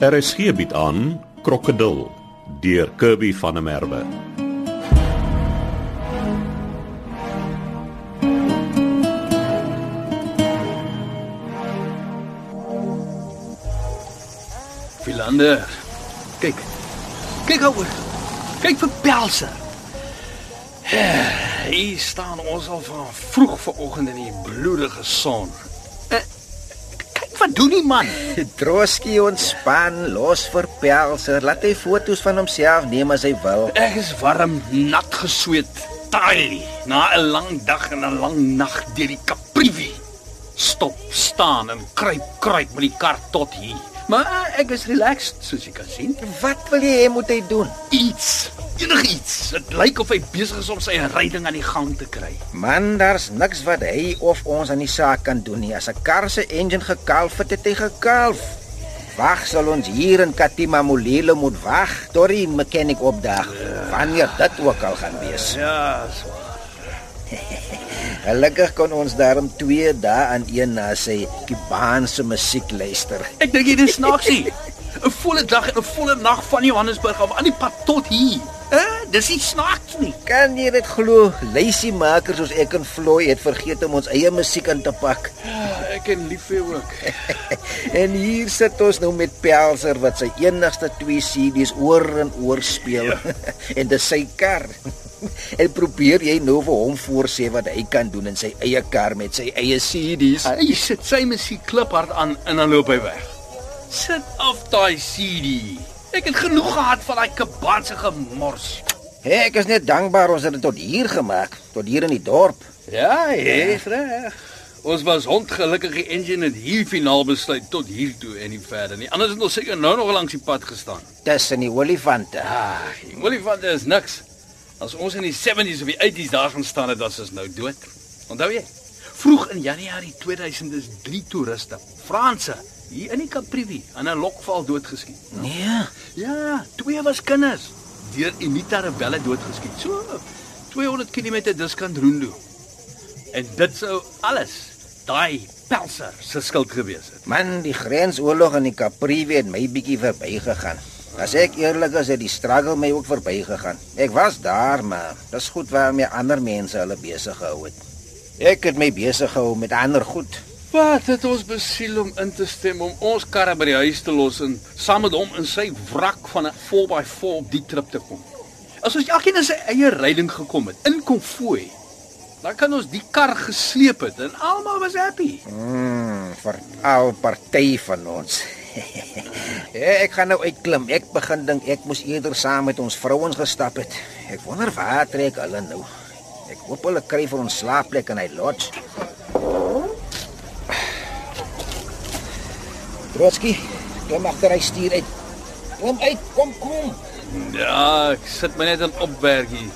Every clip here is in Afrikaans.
RSG bied aan Krokodil deur Kirby van der Merwe. Philander. Kyk. Kyk ouer. Kyk vir Pelser. Hier staan ons al van vroeg vanoggend in die bloedige son. Wat doen die man. Droski ontspan, los vir Pelser, laat hy foto's van homself neem as hy wil. Ek is warm, nat gesweet, taai na 'n lang dag en 'n lang nag deur die Kaprivi. Stop, staan en kruip, kruip met die kar tot hier. Maar ek is relaxed, soos jy kan sien. Wat wil jy hê moet hy doen? Iets, enigiets. Dit lyk of hy besig is om sy ryding aan die gang te kry. Man, daar's niks wat hy of ons aan die saak kan doen nie. As 'n kar se engine gekalf het, het hy gekalf. Wag sal ons hier in Katima Molelo moet wag tot die mechanic opdaag. Wanneer dit ook al gaan wees. Ja, so. Gelukkig kon ons daarom 2 dae aan een na sy Kubaanse musiek luister. Ek dink dit is snaaksie. 'n Volle dag en 'n volle nag van Johannesburg af aan die pad tot hier. Eh, dis nie snaaks nie. Kan jy dit glo? Lazy makers soos ek en Floyd het vergeet om ons eie musiek in te pak. Ek en liefie ook. En hier sit ons nou met Pelser wat sy enigste twee CD's oor en oor speel. Ja. en dis sy kar. en probeer jy nou vir hom voorsê wat hy kan doen in sy eie kar met sy eie CD's? Hy sit sy musiek kliphard aan en dan loop hy weg. Sit af daai CD. Ek het genoeg gehad van daai kabanse gemors. Hey, ek is net dankbaar ons het dit tot hier gemaak, tot hier in die dorp. Ja, jy is reg. Ons was ongelukkig die engine het hier finaal besluit tot hier toe en nie verder nie. Anders het ons seker nou nog langs die pad gestaan. Tussen die olifante. Ah, die olifant is niks. As ons in die 70s of die 80s daar gaan staan het, is ons nou dood. Onthou jy? Vroeg in Januarie 2000 is drie toeriste, Franse, hier in die Kaprivi aan 'n lokval doodgeskiet. Nee. Ja, twee was kinders deur Imita rebelle doodgeskiet. So 200 km diskant Rundu. En dit sou alles daai pelser se skuld gewees het. Man, die grensoorlog in die Kaprivi het my bietjie verbygegaan. As ek eerlik is, het die struggle my ook verbygegaan. Ek was daar, maar dis goed waarmee ander mense hulle besig gehou het. Ek het my besig gehou met ander goed. Wat het ons besiel om in te stem om ons karre by die huis te los en saam met hom in sy wrak van 'n 4x4 op die trip te kom. As ons elkeen in sy eie ryding gekom het in konvooi, dan kan ons die kar gesleep het en almal was happy. Mm, vir al party van ons. ek gaan nou uitklim. Ek begin dink ek moes eerder saam met ons vrouens gestap het. Ek wonder waar trek hulle nou. Ek hoop hulle kry vir ons slaapplek in hy lodge. Trotsky, klim agter hy stuur uit. Klim uit, kom kom. Ja, ek sit my net in opwerk hier.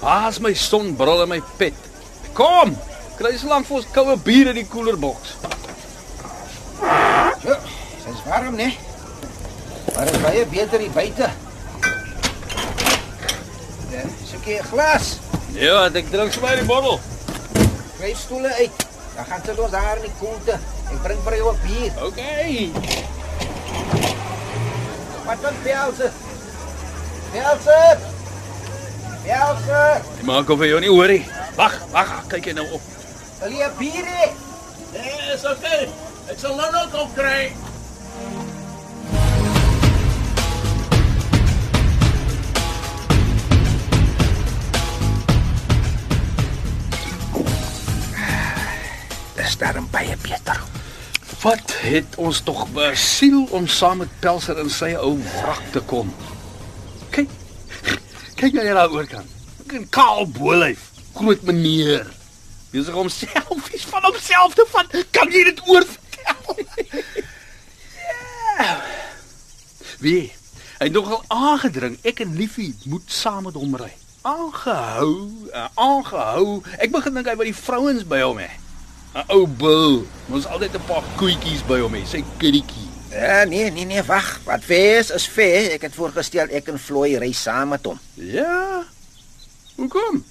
Waar's my sonbril en my pet? Kom, kry so lank vir ons koue bier in die koelerboks. So, dis warm, né? Maar dit is baie beter hier buite. Ja, soek jy 'n glas? Ja, ek drink sommer die bottel. Kry stoele uit. Dan gaan sit ons daar in die koelte. Ek bring vir jou 'n bier. OK. Wat dan Pielse? Pielse! Pielse! Maak of jy jou nie hoor nie. Wag, wag, kyk jy nou op. Wil jy 'n bier hê? Nee, is OK. Ek sal nou nog kom kry. Dis daarom baie beter. Wat het ons tog besiel om saam met Pelser in sy ou wrak te kom? Kyk. Kyk jy daar oorkant. 'n Kaal bolyf, groot meneer. Besig om selfies van homself te vat. Kan jy dit oorvertel? ja. Wie? Hy het nogal aangedring ek en Liefie moet saam met hom ry. Aangehou, uh, aangehou. Ek begin dink hy wil die vrouens by hom hê. 'n Ou bil. Ons altyd 'n paar koetjies by hom hê, sy kiddietjie. Ja, nee, nee, nee, wag. Wat fees is fees. Ek het voorgestel ek en Floy ry saam met hom. Ja. Hoekom?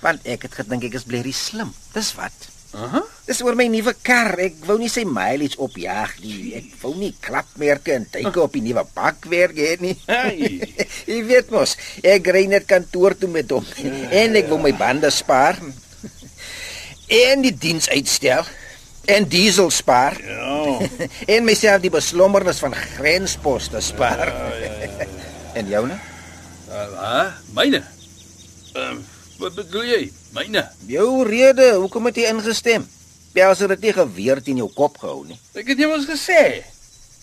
Want ek het gedink ek is blerrie slim. Dis wat. Aha. Dis oor my nuwe kar. Ek wou nie sy mileage opjaag nie. Ek wou nie klapmerke en duike op die nuwe bakwerk hê nie. Hey. Jy weet mos, ek ry net kantoor toe met hom en ek wil my bande spaar. En die diens uitstel en diesel spaar Ja. en myself die beslommernis van grensposte spaar. En joune? Uh, myne. Ehm uh, wat bedoel jy? Myne. Jou rede, hoekom het jy ingestem? Pelser het nie geweer teen jou kop gehou nie. Ek het jou mos gesê.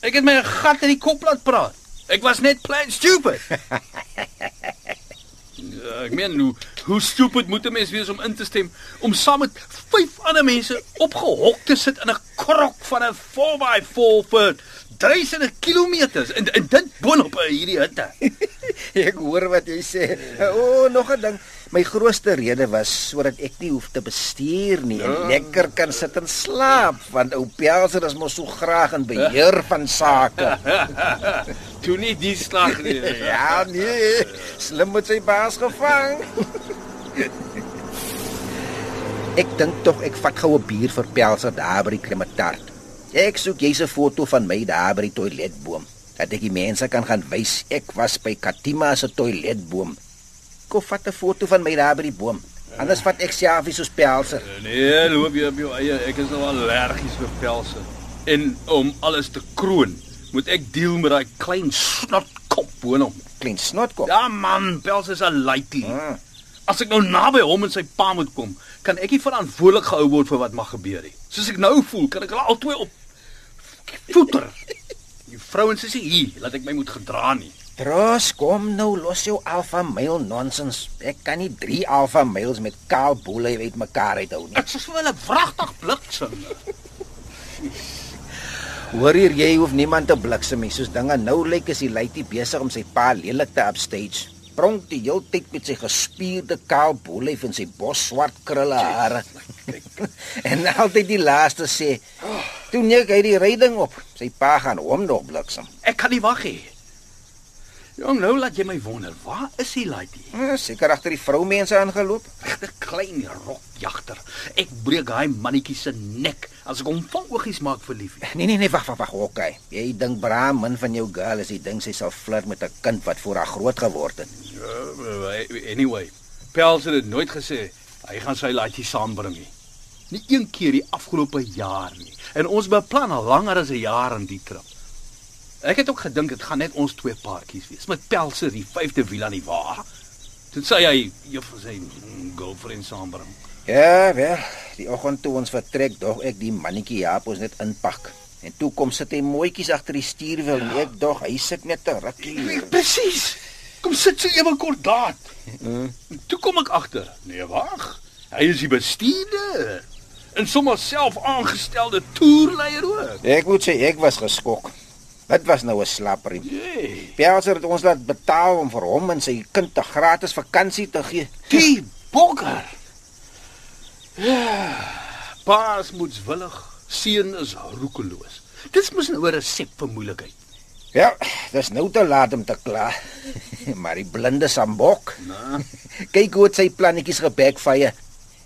Ek het my gat in die kop laat praat. Ek was net plain stupid. Ja, ek meen hoe hoe stupid moet 'n mens wees om in te stem om saam met vyf ander mense opgehok te sit in 'n krok van 'n 4x4 vir duisende kilometers en, en dit boonop uh, hierdie hitte. Ek hoor wat jy sê. O, oh, nog 'n ding. My grootste rede was sodat ek nie hoef te bestuur nie en lekker kan sit en slaap want ou Pelser is mos so graag in beheer van sake. Toe nie die slag nie. Ja, nee. Slim met sy baas gevang. ek dink tog ek vat gou 'n bier vir Pelser daar by die Kremataart. Ek soek jy's 'n foto van my daar by die toiletboom. Dat ek die mense kan gaan wys ek was by Katima se toiletboom. Kom vat 'n foto van my daar by die boom. Anders vat ek selfie soos Pelser. Nee, loop jy op jou eie. Ek is nou allergies vir pelse. En om alles te kroon, moet ek deel met daai klein snotkop boonop. Klein snotkop. Ja man, pelse is 'n luitie. Ah. As ek nou naby hom en sy pa moet kom, kan ek nie verantwoordelik gehou word vir wat mag gebeur nie. Soos ek nou voel, kan ek hulle albei op voeter. Die vrouens is nie hier, laat ek my moet gedra nie. Tros, kom nou los jou alfa male nonsens. Ek kan nie 3 alfa males met kaal boele uitmekaar uithou nie. Ek sê vir hulle wragtig bliksem. Hoor hier, jy hoef niemand te bliksem nie. Soos dinge nou lyk is die luitie besig om sy pa lelik te upstage. Pronk die hele tyd met sy gespierde kaal bolyf en sy bos swart krulle hare. en altyd die laaste sê, "Toe nee, hy die ryding op. Sy pa gaan hom nog bliksem." Ek kan nie wag nie. Jong, nou laat jy my wonder, waar is hy laaitjie? Ja, Seker agter die vroumense aangeloop. Regte klein rokjagter. Ek breek daai mannetjie se nek as ek hom van oogies maak vir lief. Nee nee nee, wag wag wag, okay. Jy dink Bram min van jou girl as jy dink sy sal flirt met 'n kind wat voor haar groot geword het. Uh, anyway, Pels het dit nooit gesê hy gaan sy laaitjie saambring nie. Nie een keer die afgelope jaar nie. En ons beplan al langer as 'n jaar aan die trip. Ek het ook gedink dit gaan net ons twee paartjies wees met Pelse die vyfde wiel aan die wa. Toe sê hy juffrou sy girlfriend saambring. Ja, wel, die oggend toe ons vertrek, dog ek die mannetjie Jaap ons net inpak. En toe kom sit hy mooietjies agter die stuurwiel en ek dog hy sit net te rukkie. Presies. Kom sit so ewe kort daad. Mm. Toe kom ek agter. Nee, wag. Hy is die bestuurder. En sommer self aangestelde toerleier ook. Ek moet sê ek was geskok. Dit was nou 'n slapperie. Jee. Pelser het ons laat betaal om vir hom en sy kind 'n gratis vakansie te gee. Die bokker. Ja. Paas moetswillig, seun is roekeloos. Dis mos 'n resep vir moeilikheid. Ja, dis nou te laat om te kla. maar die blinde sambok. Nou, Kyk hoe sy plannetjies gebackfire.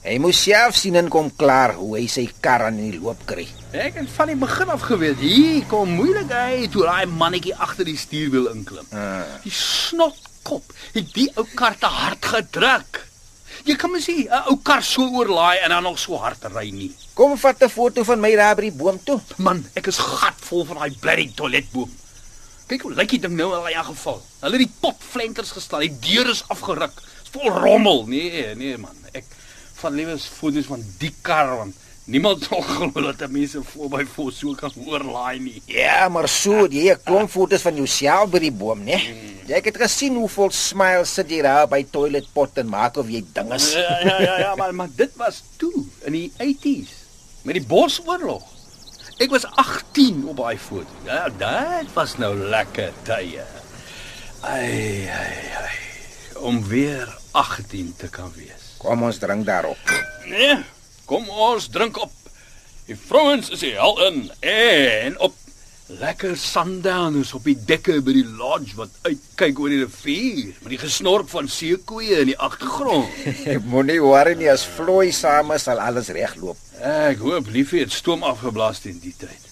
Hy moes self sien en kom klaar hoe hy sy kar aan die loop kry. ek het van die begin af geweet, hier kom moeilikheid toe daai mannetjie agter die stuurwiel inklim. Ah. Die snotkop het die ou kar te hard gedruk. Jy kan mos sien 'n ou kar so oorlaai en dan nog so hard ry nie. Kom vat 'n foto van my daar by die boom toe. Man, ek is gatvol van daai blerry toiletboom. Kyk hoe lyk die ding nou in daai geval. Hulle het die potflenters gestaan, die deur is afgeruk. Dit's vol rommel. Nee, nee man. Ek van liewe foto's van die kar want niemand sal glo dat mense voor by voor so kan oorlaai nie. Ja, maar so, jy het 'n klomp foto's van jouself by die boom, né? Jy het gesien hoe vol smiles sit jy daar by toiletpot en maak of jy dinges. Ja ja ja ja, maar maar dit was toe in die 80s met die Bosoorlog. Ek was 18 op daai foto. Ja, dit was nou lekker tye. Ai ai ai. Om weer 18 te kan wees. Kom ons drink daarop. Nee, kom ons drink op. Die vrouens is die hel in en op lekker sundowners op die dekke by die lodge wat uitkyk oor die rivier met die gesnorp van seekoeie in die agtergrond. Moenie worry nie as Floy saam is sal alles regloop. Ek hoop Liefie het stoom afgeblaas teen die tyd.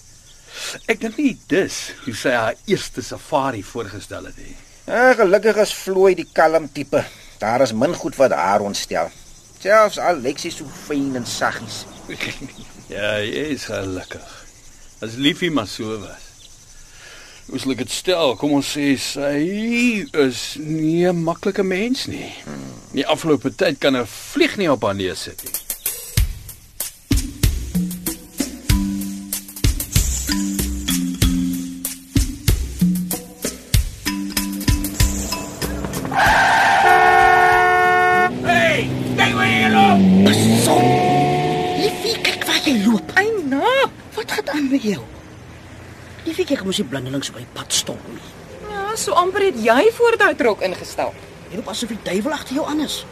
Ek dink nie dis hoe sy haar eerste safari voorgestel het nie. Ja, gelukkig is Floyd die kalm tipe. Daar is min goed wat haar ontstel. Selfs al sy so fyn en saggies. Ja, jy is gelukkig. As Liefie maar so was. Ons lyk dit stel, kom ons sê sy is nie 'n maklike mens nie. Die afgelope tyd kan 'n vlieg nie op haar neus sit nie. Aan met jou? Liefie, kyk mos nie blindelings op die pad stop nie. ja, so amper het jy voor daai trok ingestap. Jy loop asof die duiwel agter jou aan is.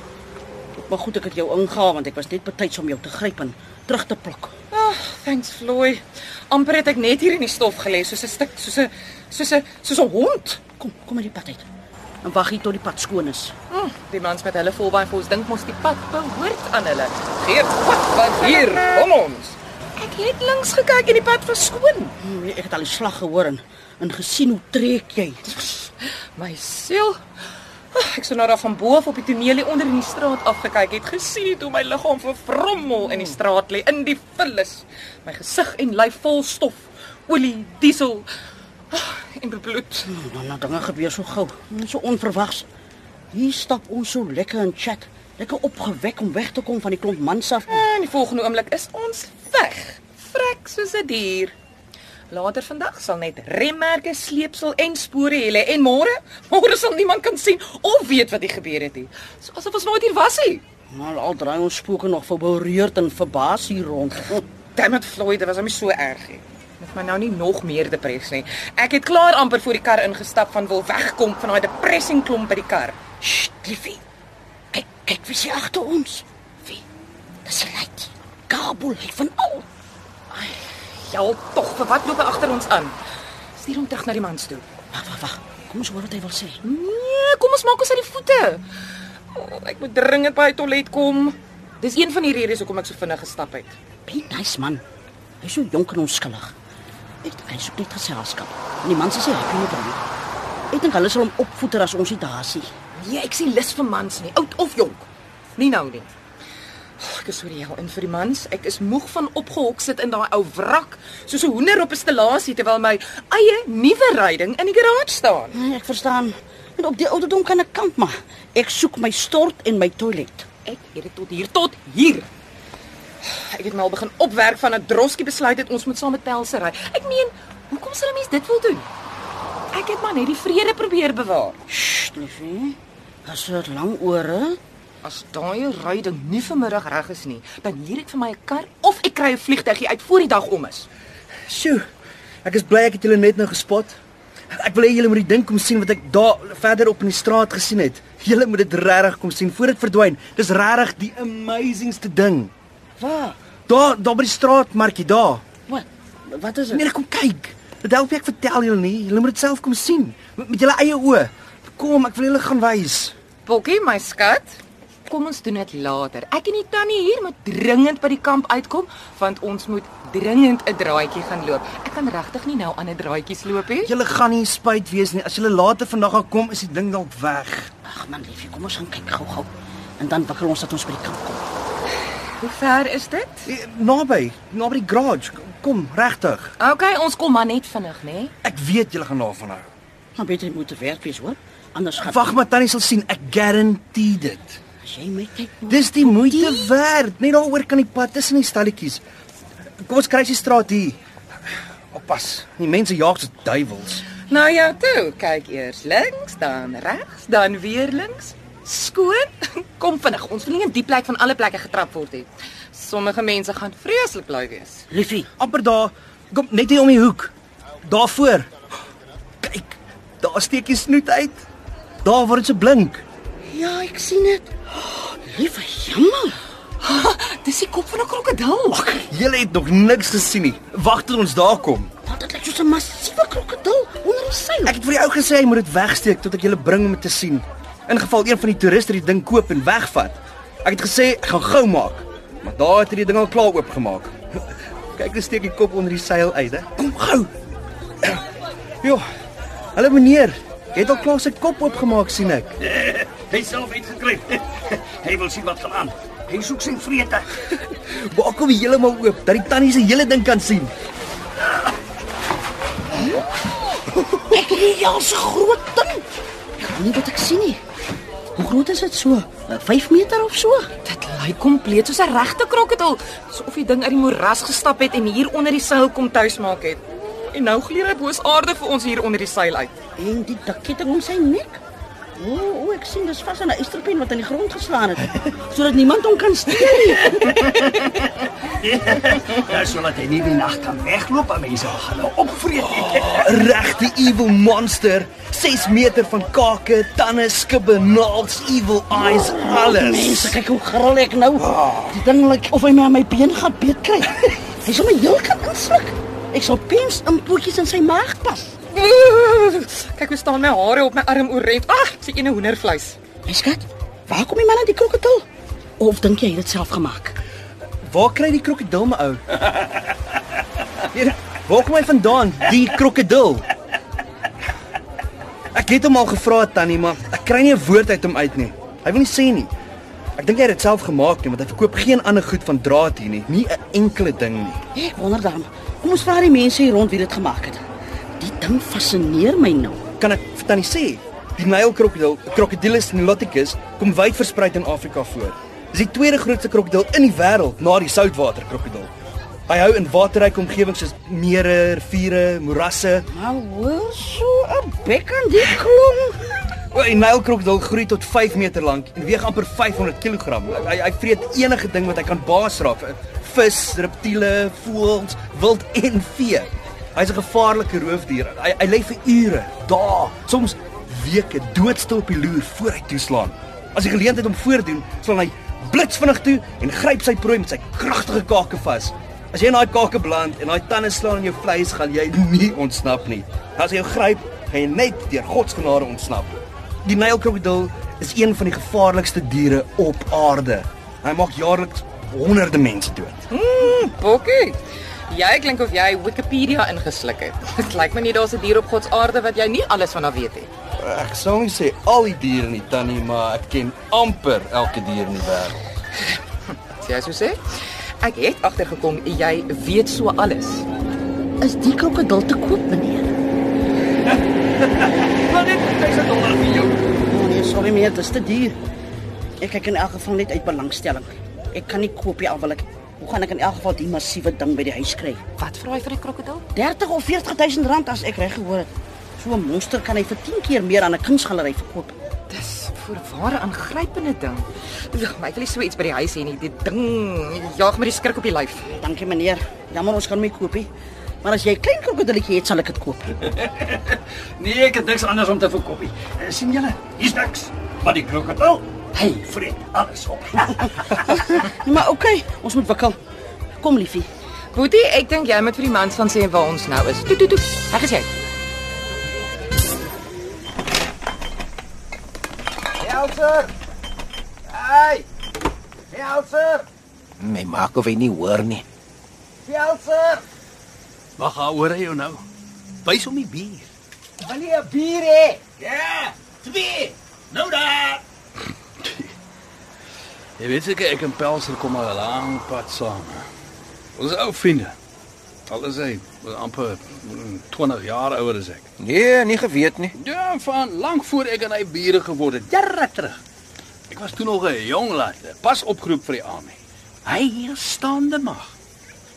Maar goed ek het jou ingehaal want ek was net betyds om jou te gryp en terug te pluk. Ag, oh, thanks Floyd. Amper het ek net hier in die stof gelê soos 'n stuk soos 'n soos 'n soos 'n hond. Kom, kom uit die pad uit. En wag hier tot die pad skoon is. Hm, die mans met hulle volbyvoors dink mos die pad behoort aan hulle. Gee wat wat hier, kom ons. Ek het links gekyk en die pad was skoon. Hm, Ek het al die slag gehoor en, en gesien hoe trek jy. My siel. Ag, Ek sou nou daar van bo af op die toneel hier onder in die straat afgekyk het, gesien het hoe my liggaam vervrommel in die straat lê in die vullis. My gesig en lyf vol stof, olie, diesel ag, en bloed. Nou, nou dinge gebeur so gou, en so onverwags. Hier stap ons so lekker in chat. Lekker opgewek om weg te kom van die klomp mans af. En die volgende oomblik is ons weg. Vrek soos 'n dier. Later vandag sal net remmerke, sleepsel en spore hê lê en môre, môre sal niemand kan sien of weet wat hier gebeur het nie. So asof ons nooit hier was nie. Maar al draai ons spooke nog verboureerd en verbaas hier rond. Damn it Floyd, dit was hom so erg nie. Met my nou nie nog meer depress nie. Ek het klaar amper voor die kar ingestap van wil wegkom van daai depressing klomp by die kar. Sst, liefie. Kyk, wie sien agter ons. Wie? Dis 'n leit. Kabel, van al. Ja, tog, vir wat loop hy agter ons aan? Stuur hom terug na die mans toe. Wag, wag, wag. Kom ons hoor wat hy wil sê. Nee, kom ons maak ons uit die voete. Oh, ek moet dringend by die toilet kom. Dis een van die redes hoekom ek so vinnig gestap het. Be nice man. Hy's so jonk en onskillig. Ek hy soek net geselskap. En die man sê hy happy met hom. Ek dink hulle sal hom opvoeter as ons nie daar nie. Nee, ek sien lus vir mans nie, oud of jonk. Nie nou nie. Oh, ek is so die hel in vir die mans. Ek is moeg van opgehok sit in daai ou wrak, soos 'n hoender op 'n stellasie terwyl my eie nuwe ryding in die garage staan. Nee, ek verstaan. En op die ouderdom kan ek kamp maar. Ek soek my stort en my toilet. Ek het dit tot hier tot hier. Ek het my al begin opwerk van 'n droskie besluit het ons moet saam met Pelse ry. Ek meen, hoekom sal 'n mens dit wil doen? Ek het maar net die vrede probeer bewaar. Sst, liefie. As dit lang ore. As daai ryding nie vanmiddag reg is nie, dan huur ek vir my 'n kar of ek kry 'n vliegtuigie uit voor die dag om is. Sjoe. Ek is bly ek het julle net nou gespot. Ek wil hê julle moet die ding kom sien wat ek daar verder op in die straat gesien het. Julle moet dit regtig kom sien voor dit verdwyn. Dis regtig die amazingste ding. Waar? Daar daar by die straatmarkie daar. Wat? Wat is dit? Nee, kom kyk. Dit help ek vertel julle nie. Julle moet dit self kom sien met, met julle eie oë. Kom, ek wil julle gaan wys. Bokkie, my skat. Kom ons doen dit later. Ek en die tannie hier moet dringend by die kamp uitkom want ons moet dringend 'n draaitjie gaan loop. Ek kan regtig nie nou ander draaitjies loop nie. Julle gaan nie spyt wees nie. As julle later vandag gaan kom, is die ding dalk weg. Ag man, liefie, kom ons gaan kyk gou-gou. En dan wikkel ons dat ons by die kamp kom. Hoe ver is dit? Eh, Naby, naby die garage. Kom, regtig. OK, ons kom maar net vinnig, né? Ek weet julle gaan daarvan hou. Maar beter jy moet te werk wees, hoor. Anders gaan Wag maar tannie sal sien. Ek guarantee dit. as jy met kyk. nou. Dis die moeite werd. Net daaroor kan die pad tussen die stalletjies. Kom ons kry die straat hier. Oppas. Die mense jaag se duiwels. Nou ja, toe, kyk eers links, dan regs, dan weer links. Skoon. Kom vinnig, ons wil nie in die plek van alle plekke getrap word nie. Sommige mense gaan vreeslik lui wees. Liefie, amper daar. Kom net hier om die hoek. Daarvoor. Kyk, daar steek jy snoet uit. Daar waar dit so blink. ja, ek sien dit. Oh, liewe jammer. Dis die kop van 'n krokodil. Ag, julle het nog niks gesien nie. Wag tot ons daar kom. Want dit lyk soos 'n massiewe krokodil onder die seil. Ek het vir die ou gesê hy moet dit wegsteek tot ek julle bring om dit te sien. In geval een van die toeriste die ding koop en wegvat. Ek het gesê ek gaan gou maak. Maar daar het hy die ding al klaar oopgemaak. Kyk, hy steek die kop onder die seil uit, hè. Kom gou. Jo. Hallo meneer. Jy het al klaar sy kop oopgemaak sien ek. Hy self het gekruip. Hy wil sien wat gaan aan. Hy soek sy vrede. Maak hom heeltemal oop dat die tannie se hele ding kan sien. Ek het al so groot ding. Ek weet nie wat ek sien nie. Hoe groot is dit so? 5 meter of so? Dit lyk kompleet soos 'n regte krokodil, asof die ding uit die moeras gestap het en hier onder die seil kom tuis maak het. En nou gleer hy boosaardig vir ons hier onder die seil uit. En die daketting om sy nek. O, oh, oh, ek sien dis vas aan 'n ysterpen wat aan die grond geslaan het, sodat niemand hom kan steel nie. Ja, sodat hy nie die nag kan wegloop en mense gaan hom opvreet. 'n Regte evil monster. 6 meter van kake, tande, skibbe, naels, evil eyes, alles. Mense, kyk hoe gril ek nou. Die ding lyk of hy my aan my been gaan beet kry. Hy sal my heel kan insluk. Ek sal pens in pootjies in sy maag pas. Kyk hoe staan my hare op my arm oorent. Ag, ek sien 'n hoendervleis. My skat, waar kom die man aan die krokodil? Of dink jy hy het dit self gemaak? Waar kry die krokodil my ou? Nee, waar kom hy vandaan? Die krokodil. Ek het hom al gevra tannie, maar ek kry nie 'n woord uit hom uit nie. Hy wil nie sê nie. Ek dink hy het dit self gemaak nie, want hy verkoop geen ander goed van draad hier nie, nie 'n enkele ding nie. Ek wonder dan. Kom ons vra die mense hier rond wie dit gemaak het. Die ding fascineer my nou. Kan ek vir tannie sê, die Nylkrokodil, Crocodilus niloticus, kom wyd versprei in Afrika voor. Dis die tweede grootste krokodil in die wêreld na die soutwaterkrokodil. Hy hou in waterryke omgewings soos mere, riviere, moerasse. Maar hoor so 'n bek aan die klong. O, Die Nylkrokodil groei tot 5 meter lank en weeg amper 500 kg. Hy hy vreet enige ding wat hy kan baas raak. Vis, reptiele, voëls, wild en vee. Hy's 'n gevaarlike roofdier. Hy hy lê vir ure, dae, soms weke doodstil op die loer voor hy toeslaan. As die geleentheid hom voordoen, slaan hy blitsvinnig toe en gryp sy prooi met sy kragtige kake vas. As jy in daai kake beland en daai tande slaan in jou vleis, gaan jy nie ontsnap nie. As hy jou gryp, gaan jy net deur God se genade ontsnap. Die Nylkrokodil is een van die gevaarlikste diere op aarde. Hy maak jaarliks honderde mense dood. Bokkie. Jy klink of jy Wikipedia ingesluk het. Dit lyk my nie daar's 'n dier op God se aarde wat jy nie alles van af weet nie. Ek sou nie sê al die diere nie, tannie, maar ek ken amper elke dier in die wêreld. As jy so sê, ek het agtergekom jy weet so alles. Is die krokodil te koop, meneer? Maar dit is 'n dollar vir jou. Oh nee, sorry meneer, dit is te duur. Ek kyk in elk geval net uit belangstelling. Ek kan nie koop nie al wil ek. Hoe gaan ek in elk geval die massiewe ding by die huis kry? Wat vra jy vir die krokodil? 30 of 40000 rand as ek reg gehoor het. So 'n monster kan hy vir 10 keer meer aan 'n kunsgalery verkoop. Dis vir ware aangrypende ding. Ag, my wil nie so iets by die huis hê nie. Die ding jaag my die skrik op die lyf. Dankie meneer. Jammer ons kan hom nie koop nie. Maar as jy 'n klein krokodilletjie het, sal ek dit koop. Nee, ek het niks anders om te verkoop nie. Eh, sien julle? Hier's niks. Maar die krokodil, hy vreet alles op. Nee, maar oké, ons moet wikkel. Kom liefie. Boetie, ek dink jy moet vir die mans van sê waar ons nou is. Toe toe toe. Reg is jy. Helser. Hey. Helser. My maak of hy nie hoor nie. Helser. Wag, gaan hoor hy jou nou. Wys hom die bier. Wil jy 'n bier hê? Ja, twee. Nou daar. Jy weet seker ek en Pelser kom al 'n lang pad saam. Ons ou vriende. Al is hy amper 20 jaar ouer as ek. Nee, nie geweet nie. Ja, van lank voor ek en hy bure geword het, jare terug. Ek was toe nog 'n jong lad, pas opgeroep vir die army. Hy hier staande mag.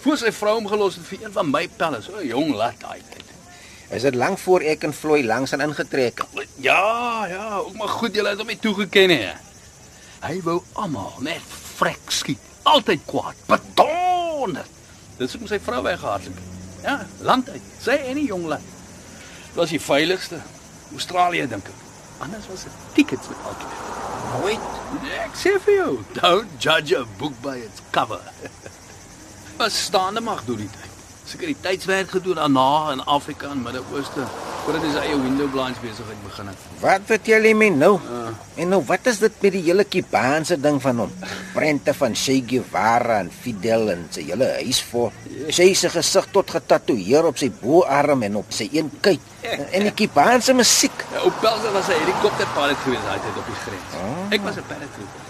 Voor sy vrou hom gelos het vir een van my pelle, so 'n jong lad daai tyd. Is dit lank voor ek en Floy langs aan ingetrek het? Ja, ja, ook maar goed julle het hom nie toegeken nie. Hy wou almal net vrek skiet. Altyd kwaad, bedonder. Dis hoekom sy vrou weggehardloop. Ja, land uit. Sy en die jong lad. Dit was die veiligste. Australië dink ek. Anders was dit tickets met altyd. Nooit. Ek sê vir jou, don't judge a book by its cover. Was staande mag doen die tyd. Sekuriteitswerk gedoen daarna in Afrika en Midde-Ooste. voordat hy sy eie window blinds besigheid begin het. Wat vertel jy my nou? En nou wat is dit met die hele Kubaanse ding van hom? Prente van Che Guevara en Fidel en sy hele huis vol. Sy se gesig tot getatoeëer op sy boarm en op sy een kuit. En die Kubaanse musiek. Ja, op Pelser was 'n helikopterpilot gewees daai tyd op die grens. Ek was 'n paratrooper.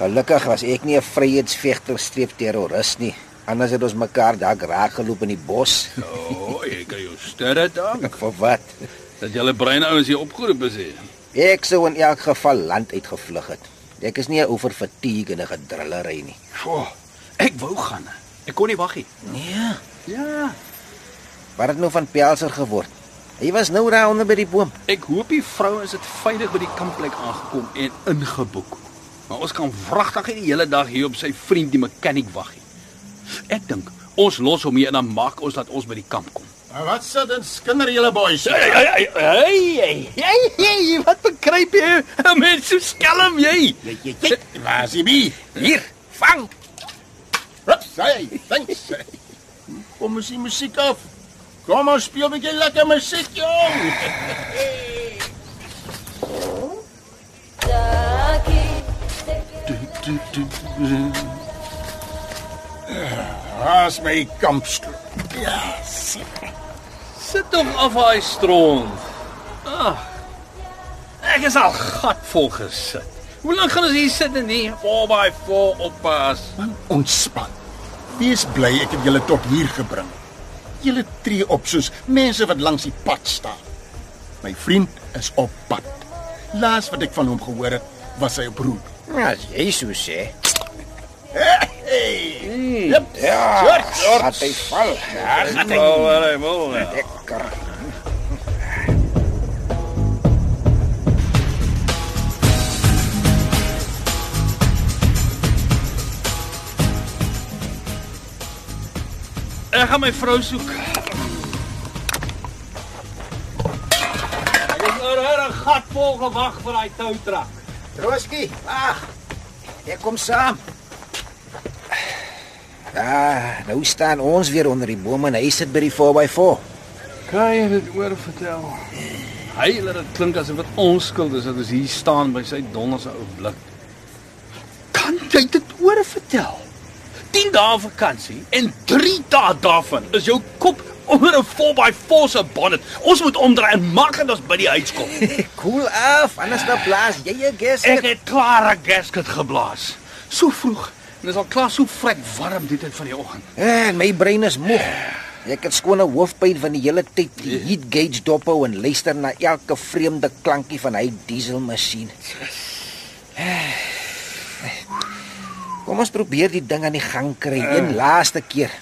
Gelukkig was ek nie 'n vryheidsvegter streef terroris nie. Anders het ons mekaar dalk raak geloop in die bos. O, oh, ek kan jou sterre dank Vir wat? dat julle brein ouens hier opgeroep is hier. Ek sou in elk geval land uitgevlug het. Ek is nie 'n oor fatigue en 'n gedrillery nie. Goh, ek wou gaan. Ek kon nie wag nie. Nee. Ja, Wat het nou van Pelser geword? Hy was nou daar onder by die boom. ek hoop die vrouens het veilig by die kampplek aangekom en ingeboek. Maar ons kan wragtig die hele dag hier op sy vriend die mechanic wag. Ek dink ons los hom hier en dan maak ons dat ons by die kamp kom. Maar wat sê dan skinder julle boys? Hey, hey, hey, hey, wat bekruip jy? Mens so skelm jy. Waar is die? Hier, vang. Hups, hey, thanks. Kom ons die musiek af. Kom ons speel 'n bietjie lekker musiek, jong. Haas my kampstoel. Ja, seker. Sit tog af daai stront. Ag. Ek is al gatvol gesit. Hoe lank gaan ons hier sit en nie 4x4 oppas? Man, ontspan. Wees bly ek het julle tot hier gebring. Julle tree op soos mense wat langs die pad staan. My vriend is op pad. Laas wat ek van hom gehoor het, was hy op roep. Ja, jy so sê. Hey! Yep. Ja, George, laat hy val. Ja, Wat hy wil. lekker. Ek gaan my vrou soek. Ek is oor 'n gat vol gewag vir daai toutrak. Troski, wag. Ek kom saam. Ja, nou staan ons weer onder die boom en hy sit by die 4x4. Kan jy dit oor vertel? Hy laat dit klink asof dit ons skuld is dat ons hier staan by sy donderse ou blik. Kan jy dit oor vertel? 10 dae vakansie en 3 dae daarvan is jou kop onder 'n 4x4 se bonnet. Ons moet omdraai en maak dat ons by die huis kom. Cool af, anders dan blaas jy 'n gas. Ek het klaar 'n gasket geblaas. So vroeg. En dit is al klaar so vrek warm die tyd van die oggend. En my brein is moeg. Ek het skone hoofpyn van die hele tyd die heat gauge dophou en luister na elke vreemde klankie van hy dieselmasjien. Kom ons probeer die ding aan die gang kry een laaste keer.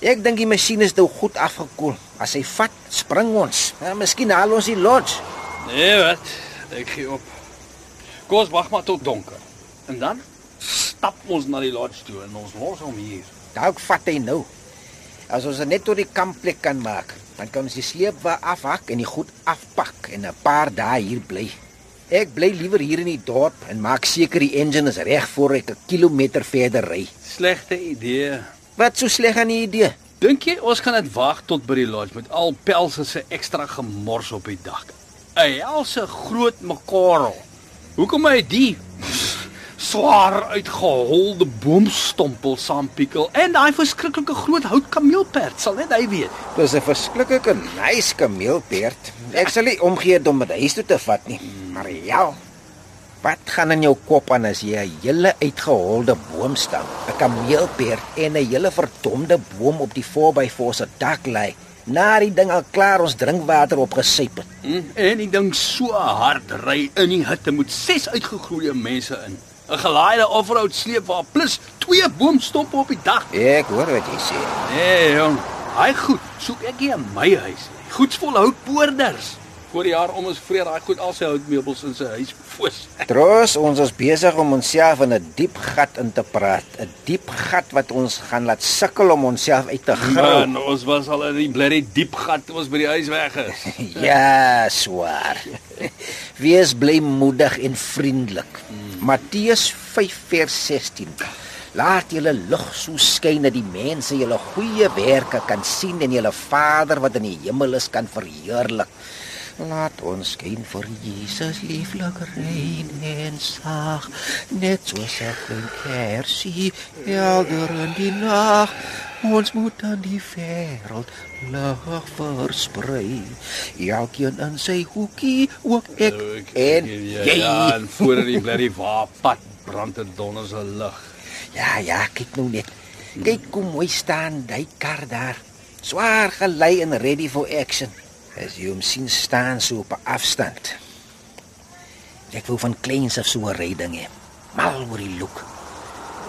Ek dink die masjien is nou goed afgekoel. As hy vat, spring ons. Ja, miskien haal ons die lodge. Nee, wat? Ek gee op. Kom ons wag maar tot donker. En dan stap ons na die lodge toe en ons los hom hier. Dalk vat hy nou. As ons net tot die kampplek kan maak, dan kan ons die sleepwa afhak en die goed afpak en 'n paar dae hier bly. Ek bly liewer hier in die dorp en maak seker die engine is reg voor ek 'n kilometer verder ry. Slegte idee. Wat so sleg aan die idee? Dink jy ons gaan dit wag tot by die lodge met al pelse se ekstra gemors op die dak? 'n Helse groot mekorrel. Hoekom hy die swaar uitgeholde boomstompel saampiekel en daai verskriklike groot houtkameelperd sal net hy weet. Dis 'n verskriklike nice kameelperd. Ek sal nie omgee om dit huis toe te vat nie. Maar ja. Wat gaan in jou kop aan as jy 'n hele uitgeholde boomstam, 'n kameelperd en 'n hele verdomde boom op die 4x4 se dak lê? Na die ding al klaar ons drinkwater opgesyp het. Hm, En die ding so hard ry in die hitte moet ses uitgegroeide mense in. 'n Gelaaide offroad sleepwa plus twee boomstompe op die dak. Ek hoor wat jy sê. Nee, jong. Hy goed, soek ek hier in my huis. nie. Goeds vol houtboorders. Voor die jaar om ons vreer daai goed al sy houtmeubels in sy huis foos. Troos, ons is besig om onsself in 'n diep gat in te praat, 'n diep gat wat ons gaan laat sukkel om onsself uit te grou. Man, ons was al in die blerrie diep gat toe ons by die huis weg is. Ja, swaar. Wees blymoedig en vriendelik. Matteus 5 vers 16. Laat julle lig so skyn dat die mense julle goeie werke kan sien en julle Vader wat in die hemel is kan verheerlik. Laat ons skyn vir Jesus lieflik rein en sag, net soos 'n klein kersie helder in die nag. Ons moet aan die wêreld lig versprei. Elkeen in sy hoekie, ook ek en jy. Ja, en voor die blerrie waar pad brand dit donders 'n lig. Ja, ja, kyk nou net. Kyk hoe mooi staan daai kar daar. Swaar gelei en ready for action. As jy hom sien staan so op 'n afstand. Ek wou van kleins af so 'n ryding hê. Mal oor die look.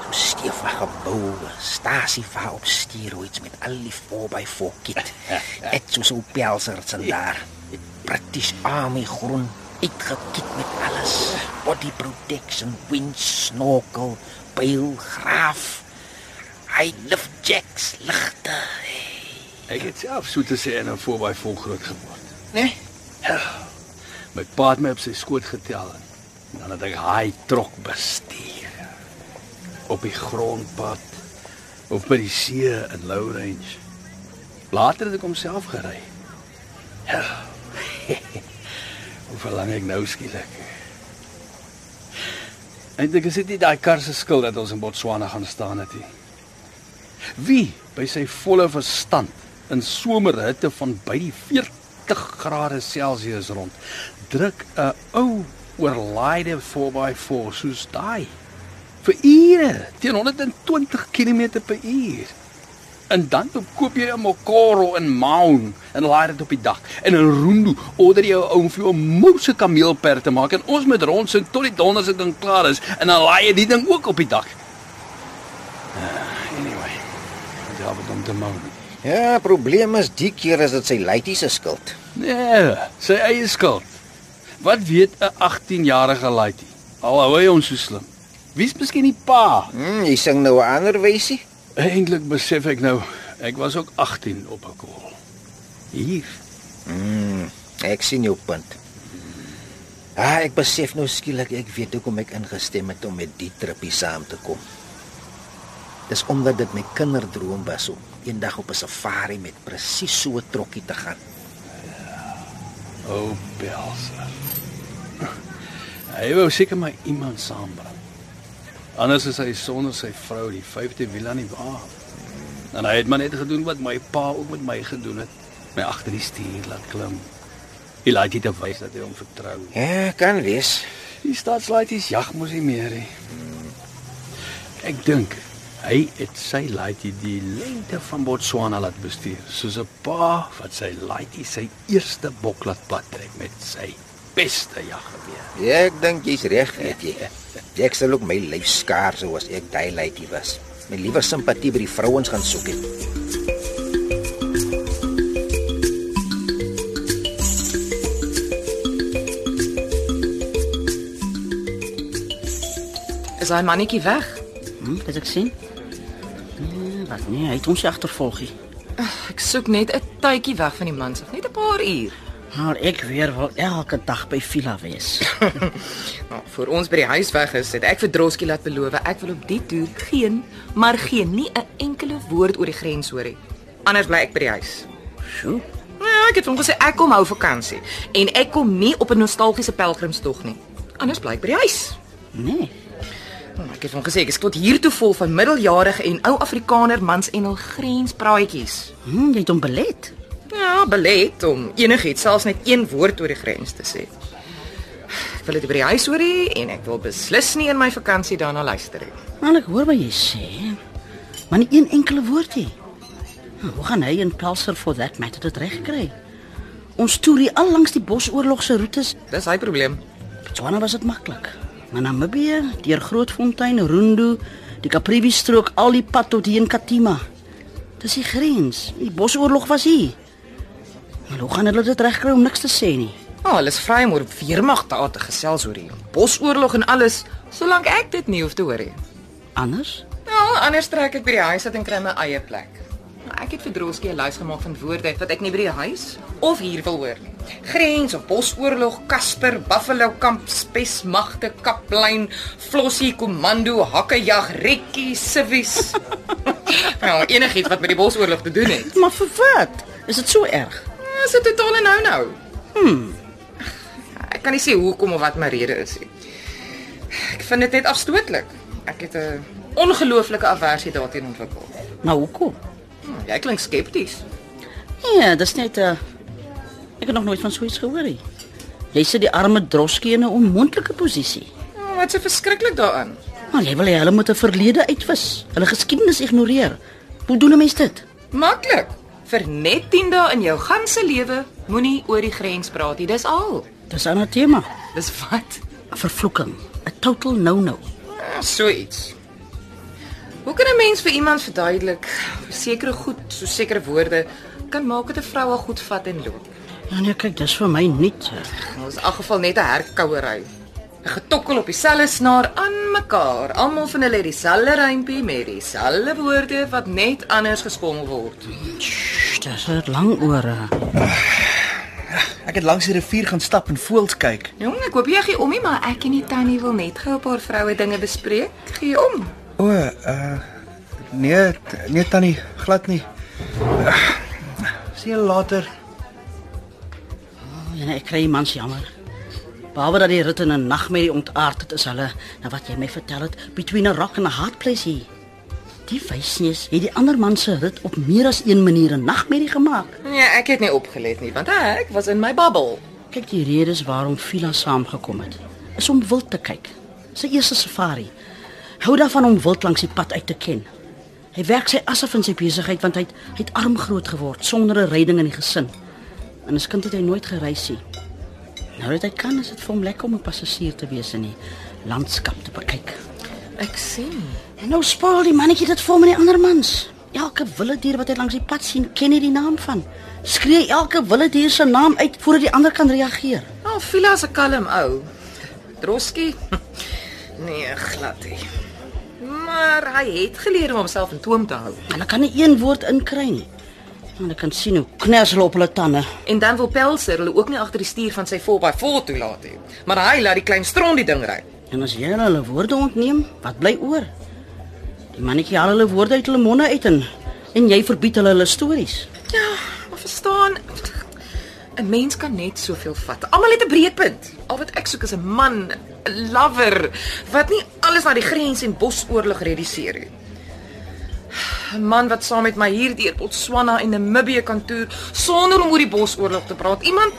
So stewig gebou, stasie va op steroids met al die 4x4 kit. Ek so so pelsers en daar. British Army groen uitgekit met alles. Body protection, winch, snorkel, pyl, graaf. Hy lift jacks, ligte. Ek het self so te sê in 'n 4x4 groot geword. Nee? My pa het my op sy skoot getel en dan het ek hy trok bestuur. Op die grondpad of by die see in Low Range. Later het ek homself gery. Ja. Hoe verlang ek nou skielik? Eintlik is dit nie daai kar se skuld dat ons in Botswana gaan staan het nie. Wie by sy volle verstand in somerhitte van by die 40 grade Celsius rond druk 'n ou oorlaaide 4x4 soos daai vir ure teen 120 km/h. En dan koop jy 'n Mokoro in Maun en laai dit op die dak. En in Rundu order jy 'n ou vir jou mouse kameelper te maak en ons moet rondsit tot die donder se ding klaar is en dan laai jy die ding ook op die dak. Uh, anyway, dit help om te maun. Ja, probleem is die keer is dit sy laitie se skuld. Nee, sy eie skuld. Wat weet 'n 18-jarige laitie? Al hou hy ons so slim. Wie's miskien die pa? Hm, jy sing nou 'n ander wysie? Eintlik besef ek nou, ek was ook 18 op 'n kol. Hier. Hm, ek sien jou punt. Ah, ek besef nou skielik ek weet hoekom ek ingestem het om met die trippie saam te kom. Dis omdat dit my kinderdroom was om eendag op 'n safari met presies so 'n trokkie te gaan. O, oh, Belsa. Hy wou seker maar iemand saambring. Anders is hy sonder sy vrou, die vyfde wiel aan die wa. En hy het maar net gedoen wat my pa ook met my gedoen het, my agter die stuur laat klim. Hy laat dit wys dat hy hom vertrou. Ja, kan wees. Die stadslaities jag mos nie meer nie. Ek dink hy het sy laitie die lengte van Botswana laat bestuur, soos 'n pa wat sy laitie sy eerste bok laat pad trek met sy beste jaggeweer. Ja, ek dink jy's reg, weet jy. Ek sal ook my lyf skaar soos ek daai laitie was. My liewe simpatie by die vrouens gaan soek het. Is hy mannetjie weg? Hm, dit ek sien. Wat nee, hy het ons agtervolg. hier. Ek soek net 'n tydjie weg van die mans af, net 'n paar uur. Maar ek weer wil elke dag by Villa wees. Nou, voor ons by die huis weg is, het ek vir Droskie laat beloof ek wil op die toer geen, maar geen nie 'n enkele woord oor die grens hoor nie. Anders bly ek by die huis. Sjoe. Ja, ek het hom gesê ek kom hou vakansie en ek kom nie op 'n nostalgiese pelgrimstog nie. Anders bly ek by die huis. Nee. Nou, Ek het hom gesê ek is tot hier toe vol van middeljarige en ou Afrikaner mans en hul grenspraatjies. Hm, jy het hom belet. Ja, belet om enigiets selfs net een woord oor die grens te sê. Ek wil dit by die huis hoor hê en ek wil beslis nie in my vakansie daarna luister nie. Maar ek hoor wat jy sê. Maar nie een enkele woord nie. Nou, hoe gaan hy en Pelser for that matter dit regkry? Ons toer hier al langs die bosoorlog se roetes. Dis hy probleem. Botswana was dit maklik. Maar Namibië, deur Grootfontein, Rundu, die Kaprivi strook al die pad tot hier in Katima. Dis die grens. Die bosoorlog was hier. Maar hoe gaan hulle dit regkry om niks te sê nie? Oh, hulle is vry om oor weermag te te gesels oor die bosoorlog en alles, solank ek dit nie hoef te hoor nie. Anders? Nou, anders trek ek by die huis uit en kry my eie plek. Ek het vir Droskie 'n lys gemaak van woorde wat ek nie by die huis of hier wil hoor nie. Grens of bosoorlog, Kasper, Buffalo kamp, spesmagte, kaplyn, flossie, komando, hakkejag, rekkie, civies. nou, enigiets wat met die bosoorlog te doen het. Maar vir wat? Is dit so erg? Dis 'n totale nou-nou. Ek kan nie sê hoekom of wat my rede is nie. Ek vind dit net afstootlik. Ek het 'n ongelooflike aversie daarteen ontwikkel. Maar hoekom? Hm, jy klink skepties. Ja, dis net 'n uh, ek het nog nooit van so iets gehoor nie. Jy sit die arme droskie in 'n onmoontlike posisie. Oh, wat so verskriklik daarin. Maar jy wil hê hulle moet 'n verlede uitwis, hulle geskiedenis ignoreer. Hoe doen 'n mens dit? Maklik. Vir net 10 dae in jou ganse lewe moenie oor die grens praat nie. Dis al. Dis 'n ander tema. Dis wat? 'n Vervloeking, 'n total no-no. Ah, So iets. Hoe kan 'n mens vir iemand verduidelik sekere goed, so sekere woorde kan maak dat 'n vrou al goed vat en loop? Ja nee, kyk, dis vir my niet. Ons in elk geval net 'n herkouery. 'n Getokkel op dieselfde snaar aan mekaar. Almal van hulle het dieselfde rympie met dieselfde woorde wat net anders geskommel word. Shh, dis 'n lang ore. Ek het langs die rivier gaan stap en voëls kyk. Jong, ek hoop jy gee om nie, maar ek en die tannie wil net gou 'n paar vroue dinge bespreek. Gee om. O, uh nee, nee tannie, glad nie. Uh, sien later. Ja, nee, ek kry mans jammer. Behalwe dat die rit in 'n nagmerrie ontaard het, is hulle, nou wat jy my vertel het, between a rock and a hard place hier. Die wysneus het die ander man se rit op meer as een manier 'n nagmerrie gemaak. Nee, ek het nie opgelet nie, want ek was in my bubbel. Kyk, die redes waarom Vila saamgekom het, is om wild te kyk. Sy eerste safari. Hou daarvan om wild langs die pad uit te ken. Hy werk sy asse van sy besigheid want hy het, hy het arm groot geword sonder 'n redding in die gesin. En as kind het hy nooit gereis nie. Nou dat hy kan, is dit vir hom lekker om 'n passasier te wees in die landskap te bekyk. Ek sien. En nou spoil die mannetjie dit vir hom en die ander mans. Elke wilde dier wat hy langs die pad sien, ken hy die naam van. Skree elke wilde dier se naam uit voordat die ander kan reageer. Nou, Vila is 'n kalm ou. Droskie? Nee, glad nie. Maar hy het geleer om homself in toom te hou. Hulle kan nie een woord inkry nie. Want ek kan sien hoe kners hulle op hulle tande. En dan wil Pelser hulle ook nie agter die stuur van sy 4x4 toelaat nie. Maar hy laat die klein stront die ding ry. En as jy hulle woorde ontneem, wat bly oor? Die mannetjie haal hulle woorde uit hulle monde uit en en jy verbied hulle hulle stories. Ja, maar verstaan, 'n mens kan net soveel vat. Almal het 'n breekpunt. Al wat ek soek is 'n man, 'n lover wat nie alles na die grens en bosoorlog reduseer nie. 'n Man wat saam met my hier deur Botswana en Namibië kan toer sonder om oor die bosoorlog te praat. Iemand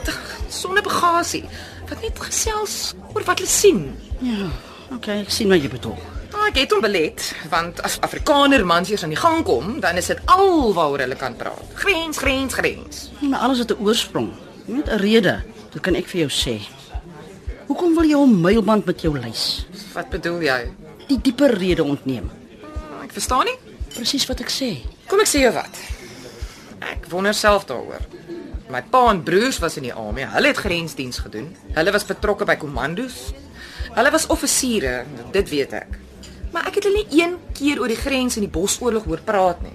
sonder bagasie wat net gesels oor wat hulle sien. Ja, okay, ek sien wat jy bedoel. Nou, ek het hom belet, want as Afrikaner mans eers aan die gang kom, dan is dit alwaaroor hulle kan praat. Grens, grens, grens. Maar alles het 'n oorsprong, met 'n rede. Dit kan ek vir jou sê. Hoekom wil jy hom mylband met jou lys? Wat bedoel jy? Die dieper rede ontneem. Ek verstaan nie. Presies wat ek sê. Kom ek sê jou wat. Ek wonder self daaroor. My pa en broers was in die army. Hulle het grensdiens gedoen. Hulle was betrokke by kommandos. Hulle was offisiere, dit weet ek. Maar ek het hulle nie een keer oor die grens en die bosoorlog hoor praat nie.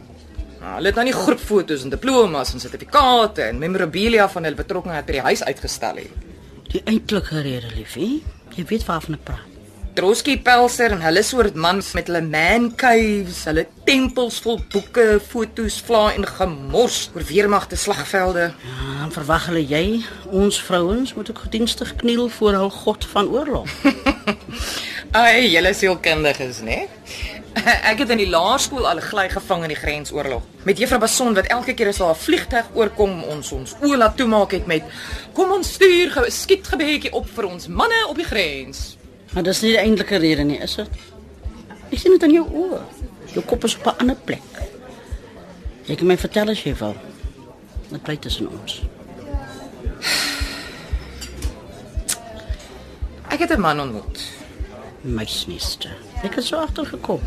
Nou, hulle het nou nie groepfoto's en diplomas en sertifikate en memorabilia van hulle betrokkeheid by die huis uitgestal nie. Die eintlike rede, liefie. Jy weet waarvan ek praat. Trotsky Pelser en hulle soort mans met hulle man caves, hulle tempels vol boeke, foto's, vla en gemors oor weermagte slagvelde. Ja, dan verwag hulle jy, ons vrouens moet ook gedienstig kniel voor hul god van oorlog. Ai, julle sielkundiges, né? Ek het in die laerskool al gly gevang in die grensoorlog. Met Juffrou Bason wat elke keer as daar 'n vliegtuig oorkom ons ons oë laat toemaak het met kom ons stuur gou 'n skietgebedjie op vir ons manne op die grens. Maar dis nie die eintlike rede nie, is dit? Ek sien dit in jou oë. Jou kop is op 'n ander plek. Jy kan my vertel as jy wil. Wat bly tussen ons? Ek het 'n man ontmoet. Muisneste. Ek het so agtergekom.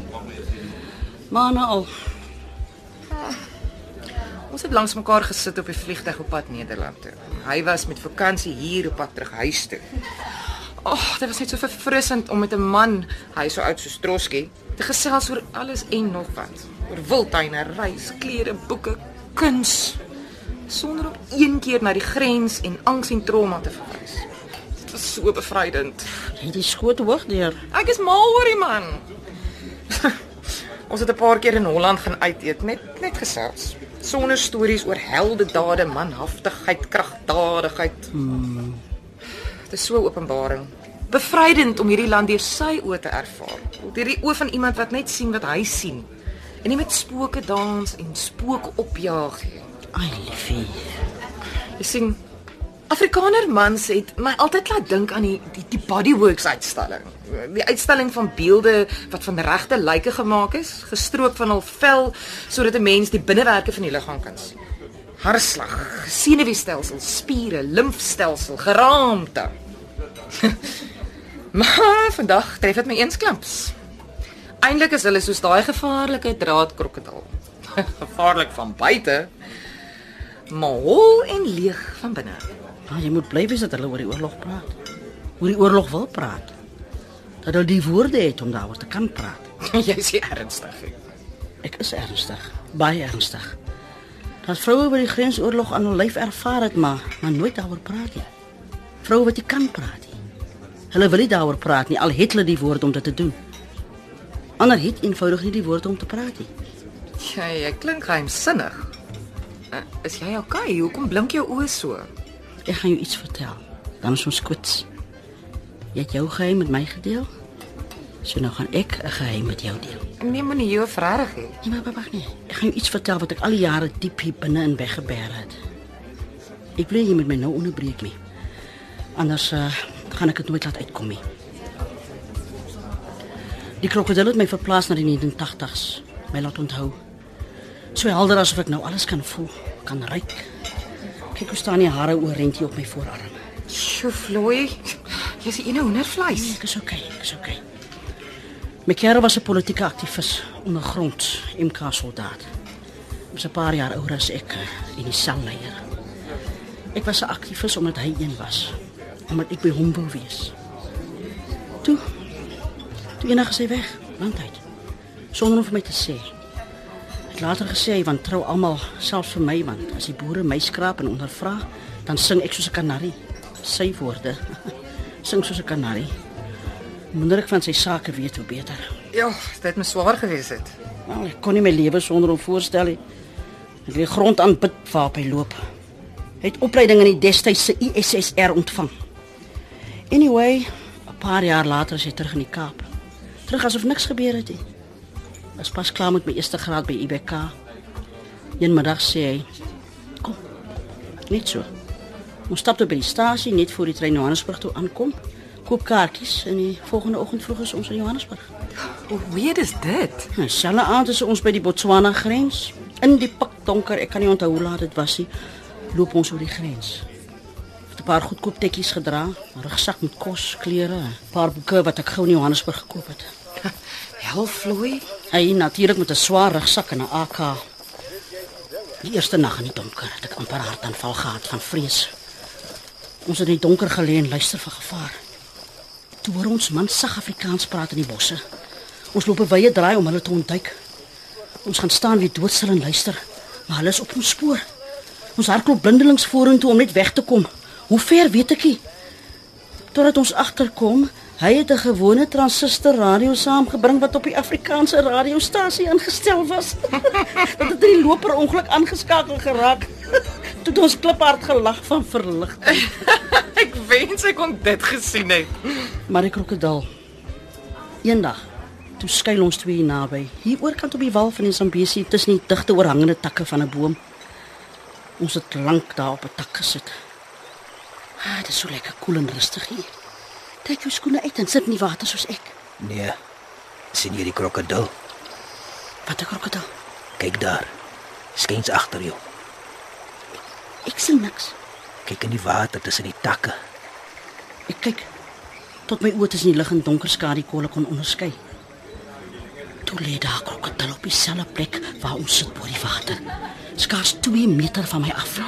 Maar nou al, Ons het langs mekaar gesit op die vliegtuig op pad Nederland toe. Hy was met vakansie hier op pad terug huis toe. Ag, oh, dit was net so verfrissend om met 'n man, hy so oud soos Trotsky, te gesels oor alles en nog wat. Oor wildtuine, reis, klere, boeke, kuns, sonder om een keer na die grens en angs en trauma te verwys. Was so bevrydend. jy die skoot hoog deur. Ek is mal oor die man. Ons het 'n paar keer in Holland gaan uit eet, net net gesels. Sonder stories oor heldedade, manhaftigheid, kragtadigheid. Hmm. Dit is so openbaring. Bevrydend om hierdie land deur sy oë te ervaar. Deur die oë van iemand wat net sien wat hy sien. En nie met spooke dans en spooke opjaag nie. Ai, liefie. Jy sien Afrikaner mans het my altyd laat dink aan die die, die Bodyworks uitstalling. Die uitstalling van beelde wat van regte lyke gemaak is, gestroop van hul vel sodat 'n mens die binnewerke van die liggaam kan sien. Hartslag, senuweestelsel, spiere, limfstelsel, geraamte. maar vandag tref dit my eensklaps. Eindelik is hulle soos daai gevaarlike draadkrokodil. Gevaarlik van buite, maar hol en leeg van binne. Maar jy moet bly wees dat hulle oor die oorlog praat. Oor die oorlog wil praat. Dat hulle die woorde het om daaroor te kan praat. Jy is ernstig nie. Ek is ernstig, baie ernstig. Dat vroue oor die grensoorlog aan hul lyf ervaar het, maar maar nooit daaroor praat nie. Vroue wat nie kan praat nie. Hulle wil nie daaroor praat nie al het hulle die woorde om dit te doen. Ander het eenvoudig nie die woorde om te praat nie. Ja, jy klink geheimsinnig. Uh, is jy okay? Hoekom blink jou oë so? Ek gaan jou iets vertel. Dan is ons kwits. Jy het jou geheim met my gedeel. So nou gaan ek 'n geheim met jou deel. Nee, moenie jou vraag hê. Nee, maar wag nee. Ek gaan jou iets vertel wat ek al die jare diep hier binne in weggebeer het. Ek wil jy met my nou onderbreek nie. Anders uh, gaan ek dit nooit laat uitkom nie. Die krokodil het my verplaas na die 1980s. My laat onthou. So helder asof ek nou alles kan voel, kan ruik. Kyk hoe staan die hare oorentjie op my voorarm. Sjoe, Floy. Jy's 'n hoendervleis. Nee, ek is okay, ek is okay. My kerel was 'n politieke aktivis ondergrond, MK soldaat. Ons 'n paar jaar ouer as ek in die selleier. Ek was 'n aktivis omdat hy een was, omdat ek by hom wou wees. Toe toe eendag sy weg, landheid. Sonder om vir my te sê. Later gesê hy want trou almal, selfs vir my want as die boere my skraap en ondervra, dan sing ek soos 'n kanarie. Sy woorde. sing soos 'n kanarie. Minder ek van sy sake weet hoe beter. Ja, dit het my swaar gewees het. Nou, ek kon nie my lewe sonder hom voorstel nie. Ek het die grond aanbid waar hy loop. Hy het opleiding in die destydse ISSR ontvang. Anyway, 'n paar jaar later is hy terug in die Kaap. Terug asof niks gebeur het nie. Was pas klaar met my eerste graad by IBK. Eenmiddag sê hy: "Kom. Net so. Ons stap toe by die stasie net voor die trein Johannesburg toe aankom. Koop kaartjies en die volgende oggend vroeg is ons in Johannesburg. Hoe is dit? Nou, selfe aand is ons by die Botswana grens. In die pikdonker, ek kan nie onthou hoe laat dit was nie, loop ons oor die grens. Het 'n paar goedkoop tekkies gedra, 'n rugsak met kos, klere, 'n paar boeke wat ek gou in Johannesburg gekoop het. Hel Floy. Hy natuurlik met 'n swaar rugsak en 'n AK. Die eerste nag in die donker het ek amper hartaanval gehad van vrees. Ons het in die donker gelê en luister vir gevaar. Toe hoor ons man sag Afrikaans praat in die bosse. Ons loop 'n wye draai om hulle te ontduik. Ons gaan staan wie doodstil en luister, maar hulle is op ons spoor. Ons hardloop blindelings vorentoe om net weg te kom. Hoe ver weet ek nie. Totdat ons agterkom, hy het 'n gewone transistor radio saamgebring wat op die Afrikaanse radiostasie ingestel was. Dat het die loper ongeluk aangeskakel geraak. Toe het ons kliphard gelag van verligting. Ek wens ek kon dit gesien het. Maar die krokodil. Eendag toe skuil ons twee hier naby, hier oorkant op die wal van die Zambesi tussen die digte oorhangende takke van 'n boom. Ons het lank daar op 'n tak gesit. Ah, dit is so lekker koel en rustig hier. Trek jou skoene uit en sit in die water soos ek. Nee. sien jy die krokodil? Wat 'n krokodil. Kyk daar. Skyns agter jou. Ek sien niks. Kyk in die water tussen die takke. Ek kyk tot my oë tussen die lig en donker skadu kolle kon onderskei. Toe lê daar 'n krokodil op dieselfde plek waar ons sit bo die water. Skaars 2 meter van my af.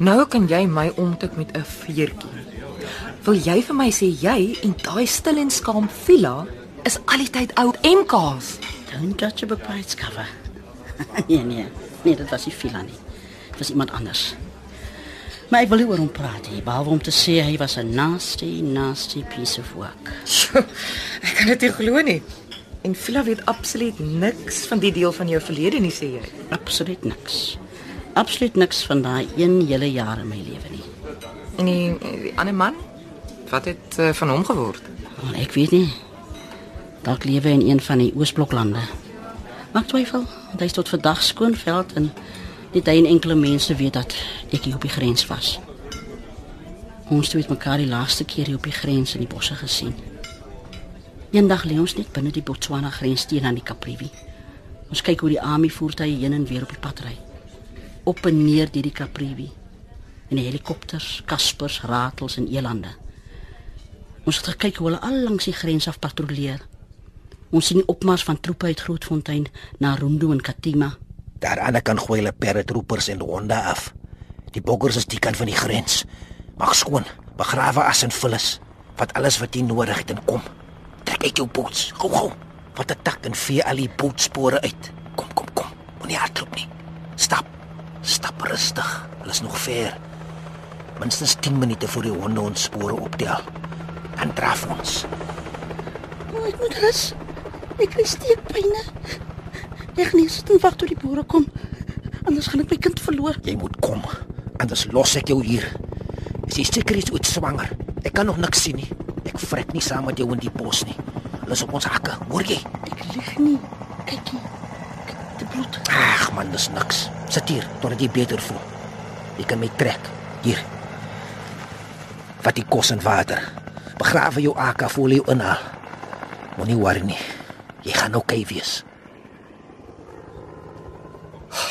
Nou kan jy my omtik met 'n veertjie. Wil jy vir my sê jy en daai stil en skaam villa is al die tyd oud MK's? Don't judge a its cover. nee nee, nee, dit was nie Phila nie. Dit was iemand anders. Maar ek wil nie oor hom praat nie, behalwe om te sê hy was 'n nasty, nasty piece of work. Sjoe, ek kan dit nie glo nie. En Phila weet absoluut niks van die deel van jou verlede nie, sê jy. Absoluut niks. Absoluut niks van daai een hele jaar in my lewe nie. En die, die ander man, wat het uh, van hom geword? Maar ek weet nie. Dalk lewe in een van die Oosbloklande. Maak twyfel, want hy is tot vandag skoonveld en net hy en enkele mense weet dat ek hier op die grens was. Ons het mekaar die laaste keer hier op die grens in die bosse gesien. Eendag lê ons net binne die Botswana grens teen aan die Kaprivi. Ons kyk hoe die army voertuie heen en weer op die pad ry. Op en neer deur die Kaprivi. En die helikopters, kaspers, ratels en elande. Ons het gekyk hoe hulle al langs die grens af patrolleer. Ons sien die opmars van troepe uit Grootfontein na Rundu en Katima. Daar aan die kant gooi hulle perretroepers en honde af. Die boggers is die kant van die grens. Maak skoon, begrawe as en vullis. Vat alles wat jy nodig het en kom. Trek uit jou boots. Gou gou. Vat 'n tak en vee al die bootspore uit. Kom, kom, kom. Moenie hardloop nie. Stap. Stap rustig. Hulle is nog ver. Minstens 10 minute voor die honde ons spore optel. Dan draf ons. O, ek moet rus. Ek kry steekpyne. Ek nie sit en wag tot die boere kom. Anders gaan ek my kind verloor. Jy moet kom. Anders los ek jou hier. Is jy seker jy's ooit swanger? Ek kan nog niks sien nie. Ek vrek nie saam met jou in die bos nie. Hulle is op ons hakke, hoor jy? Ek lieg nie. Kyk hier. Die bloed. Ag man, dis niks. Sit hier totdat jy beter voel. Jy kan my trek. Hier. Vat die kos en water. Begrawe jou AK voor jy inhaal. Moenie worry nie. Jy gaan oukei okay wees.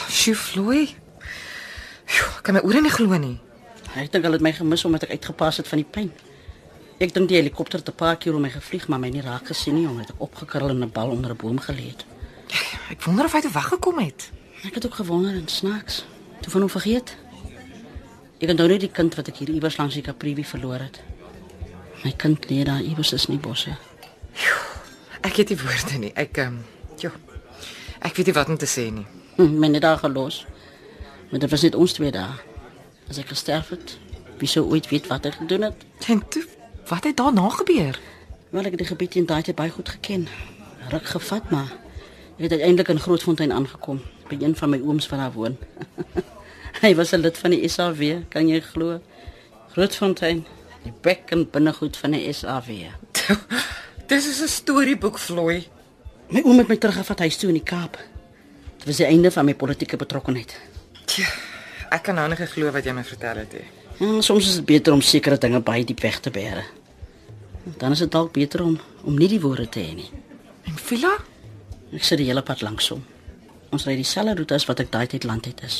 Sjoe, Floy. Sjoe, ek kan my ore nie glo nie. Ek dink hulle het my gemis omdat ek uitgepas het van die pyn. Ek dink die helikopter het 'n paar keer om my gevlieg, maar my nie raak gesien nie omdat ek opgekrul in 'n bal onder 'n boom gelê het. Ek wonder of hy te weggekom het. Ek het ook gewonder en snaaks. Toe van hom vergeet. Ek onthou net die kind wat ek hier iewers langs die Kaprivi verloor het. My kind lê daar iewers in die bosse. Ek het nie woorde nie. Ek ehm um, ja. Ek weet nie wat om te sê nie. Hm, my net daar gelos. Maar dit was net ons twee daar. As ek gesterf het, wie sou ooit weet wat ek gedoen het? En toe, wat het daarna gebeur? Wel ek het die gebied in daai tyd baie goed geken. Ruk gevat maar ek het uiteindelik in Grootfontein aangekom by een van my ooms wat daar woon. Hy was 'n lid van die SAW, kan jy glo? Grootfontein, die bek en binnegoed van die SAW. Dis is 'n storieboek, Floy. My oom het my teruggevat huis toe in die Kaap. Dit was die einde van my politieke betrokkenheid. Tja, ek kan nou nie glo wat jy my vertel het nie. En soms is dit beter om sekere dinge baie diep weg te bære. Dan is dit dalk beter om om nie die woorde te hê nie. En Phila? Ek sit die hele pad langs hom. Ons ry dieselfde roete as wat ek daai tyd land het is.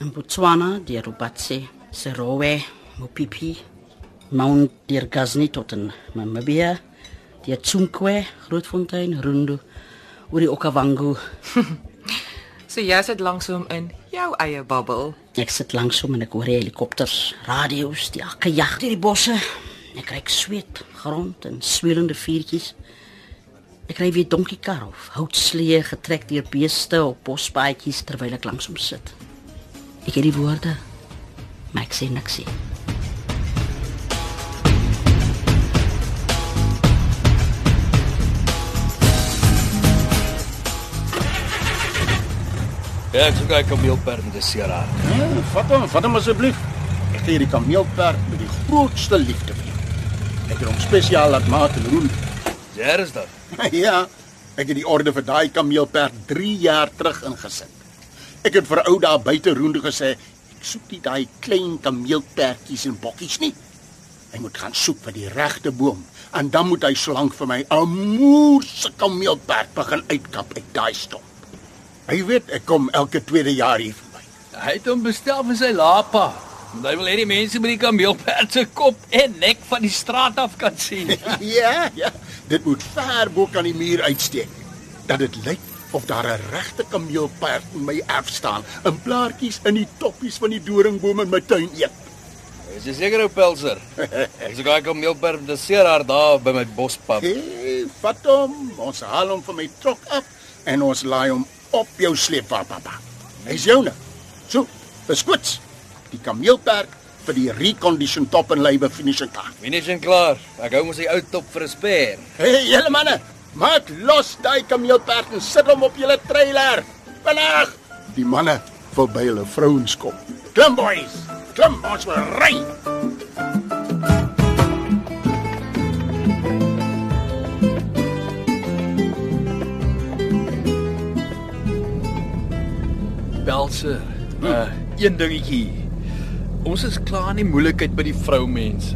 In Botswana, deur Rubatse, Serowe, Mopipi, Mount Dirgazni tot in Namibia, deur Tsunkwe, Grootfontein, Rundu, oor die Okavango. So jy sit langs hom in jou eie bubbel. Ek sit langs hom en ek hoor helikopters, radio's, die akke jag deur die bosse. Ek kry sweet, grond en swelende vuurtjies. Ek ry weer donkiekar of houtslee getrek deur beeste op bospaadjies terwyl ek langs hom sit. Ek het die woorde, maar ek sê niks nie. Ja, ek kyk op jou perd met die Sierra. Ja, vat hom, vat hom asseblief. Ek gee hierdie kameelperd met die grootste liefde vir jou. Ek het hom spesiaal laat maak in roen. Daar is dit. ja, ek het die orde vir daai kameelperd 3 jaar terug ingesit. Ek het vir ou daar buite roende gesê, ek soek nie daai klein kameelperdjies en bokkies nie. Hy moet gaan soek vir die regte boom en dan moet hy slank vir my 'n moerse kameelperd begin uitkap uit daai stomp. Hy weet ek kom elke tweede jaar hier verby. Hy het hom bestel vir sy lapa. Hy wil hê die mense met die kameelperd se kop en nek van die straat af kan sien. ja, ja, dit moet ver bo kan die muur uitsteek. Dat dit lyk of daar 'n regte kameelperd in my erf staan, in blaartjies in die toppies van die doringbome in my tuin eet. Is jy seker ou Pelser? Ek sou kyk om kameelperd met die Sierra daar by my bospad. Hey, vat hom, ons haal hom van my trok af en ons laai hom op jou sleepwa pappa. Hy's joune. So, beskoets. Die kameelperd vir die recondition top en lywe finishing klaar. Finish en klaar. Ek hou mos die ou top vir 'n spare. Hey, julle manne, Maak los daai kameelperd en sit hom op julle trailer. Vinnig. Die manne wil by hulle vrouens kom. Klim boys. Klim, ons wil ry. Belser. Uh, een dingetjie. Ons is klaar in die moeilikheid by die vroumense.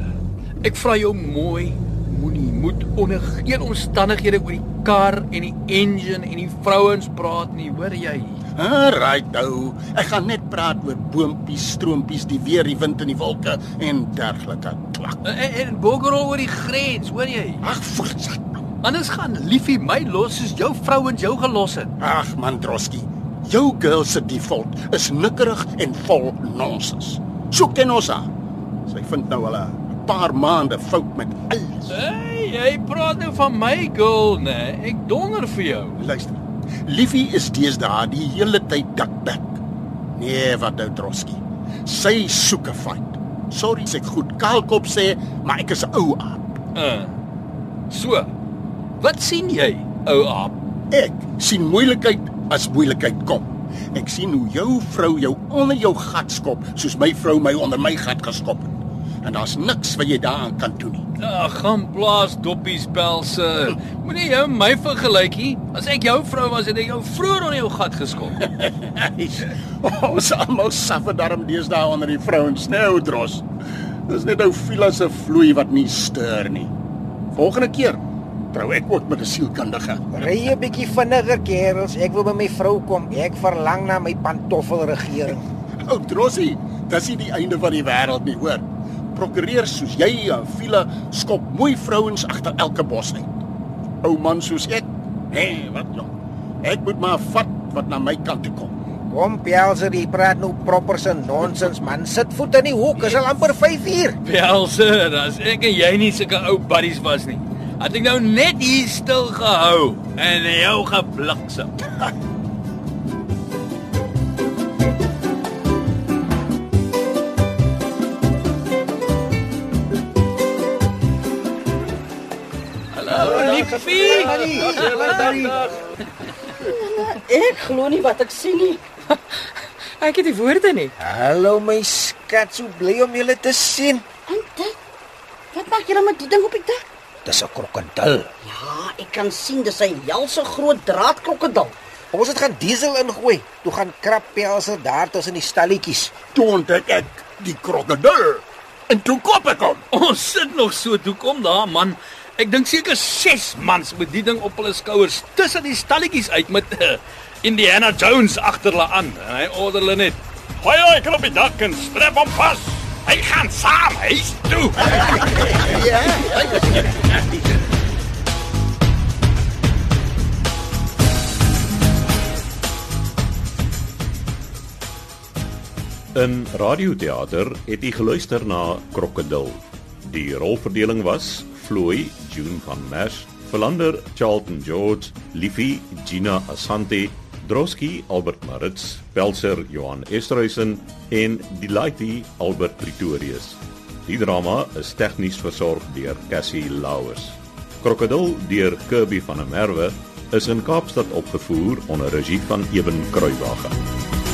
Ek vra jou mooi, moenie moet onder geen omstandighede oor die kar en die engine en die vrouens praat nie, hoor jy? Alright nou. Ek gaan net praat oor boompies, stroompies, die weer, die wind en die wolke en dergelike klak. En, en boggerol oor die grens, hoor jy? Ag, voortsit. Anders gaan liefie my los soos jou vrouens jou gelos het. Ag man Droski. Jou girl se default is nikkerig en vol nonsens. So ken ons haar. Sy vind nou al 'n paar maande fout met alles. Hey, jy praat nou van my girl, né? Ek donder vir jou. Luister. Liefie is deesdae die hele tyd dikbek. Nee, wat nou Droski. Sy soek 'n fight. Sorry as ek goed kaalkop sê, maar ek is 'n ou aap. Uh. So. Wat sien jy, ou aap? Ek sien moeilikheid as moeilikheid kom. Ek sien hoe jou vrou jou onder jou gat skop, soos my vrou my onder my gat geskop het. En daar's niks wat jy daaraan kan doen nie. Ag, gaan plaas doppies pelse. Moenie jou my vergelyk nie. As ek jou vrou was, het ek jou vroeër onder jou gat geskop. Ons almal suffer daarom deesdae onder die vrouens, né, ou dros. Dis net ou filas se vloei wat nie steur nie. Volgende keer trou ek ook met 'n sielkundige. Ry 'n bietjie vinniger, kerels. Ek wil by my vrou kom. Ek verlang na my pantoffelregering. Ou drosie, dis nie die einde van die wêreld nie, hoor. Prokureurs soos jy Fila skop mooi vrouens agter elke bos uit. Ou man soos ek, nee, wat jong. Ek moet maar vat wat na my kant toe kom. Kom, Pelser, jy praat nou proper se nonsens, man. Sit voet in die hoek. Is al amper 5 uur. Pelse, as ek en jy nie sulke ou buddies was nie. Het ek nou net hier stil gehou en jou gebliksem. Hallo, liefie. Ek glo nie wat ek sien nie. Ek het die woorde nie. Hallo my skat, so bly om julle te sien. En dit. Wat maak julle met die ding op die dak? Dis 'n krokodil. Ja, ek kan sien dis 'n helse groot draadkrokodil. Ons het gaan diesel ingooi. Toe gaan krap Pelser daar tussen die stalletjies. Toe ontdek ek die krokodil. En toe koop ek hom. Ons sit nog so toe kom daar man. Ek dink seker 6 mans met die ding op hulle skouers tussen die stalletjies uit met uh, Indiana Jones agter hulle aan. En hy order hulle net: "Gooi hy kan op die dak en strap hom vas. Hy gaan saam huis toe." In radioteater het jy geluister na Krokodil. Die rolverdeling was Floy June van Merch, Verlander Charlton George, Liffy Gina Asante, Drosky Albert Maritz, Pelser Johan Esterhuizen en Delighty Albert Pretorius. Die drama is tegnies versorg deur Cassie Lauers. Krokodil deur Kirby van der Merwe is in Kaapstad opgevoer onder regie van Eben Kruiwagen.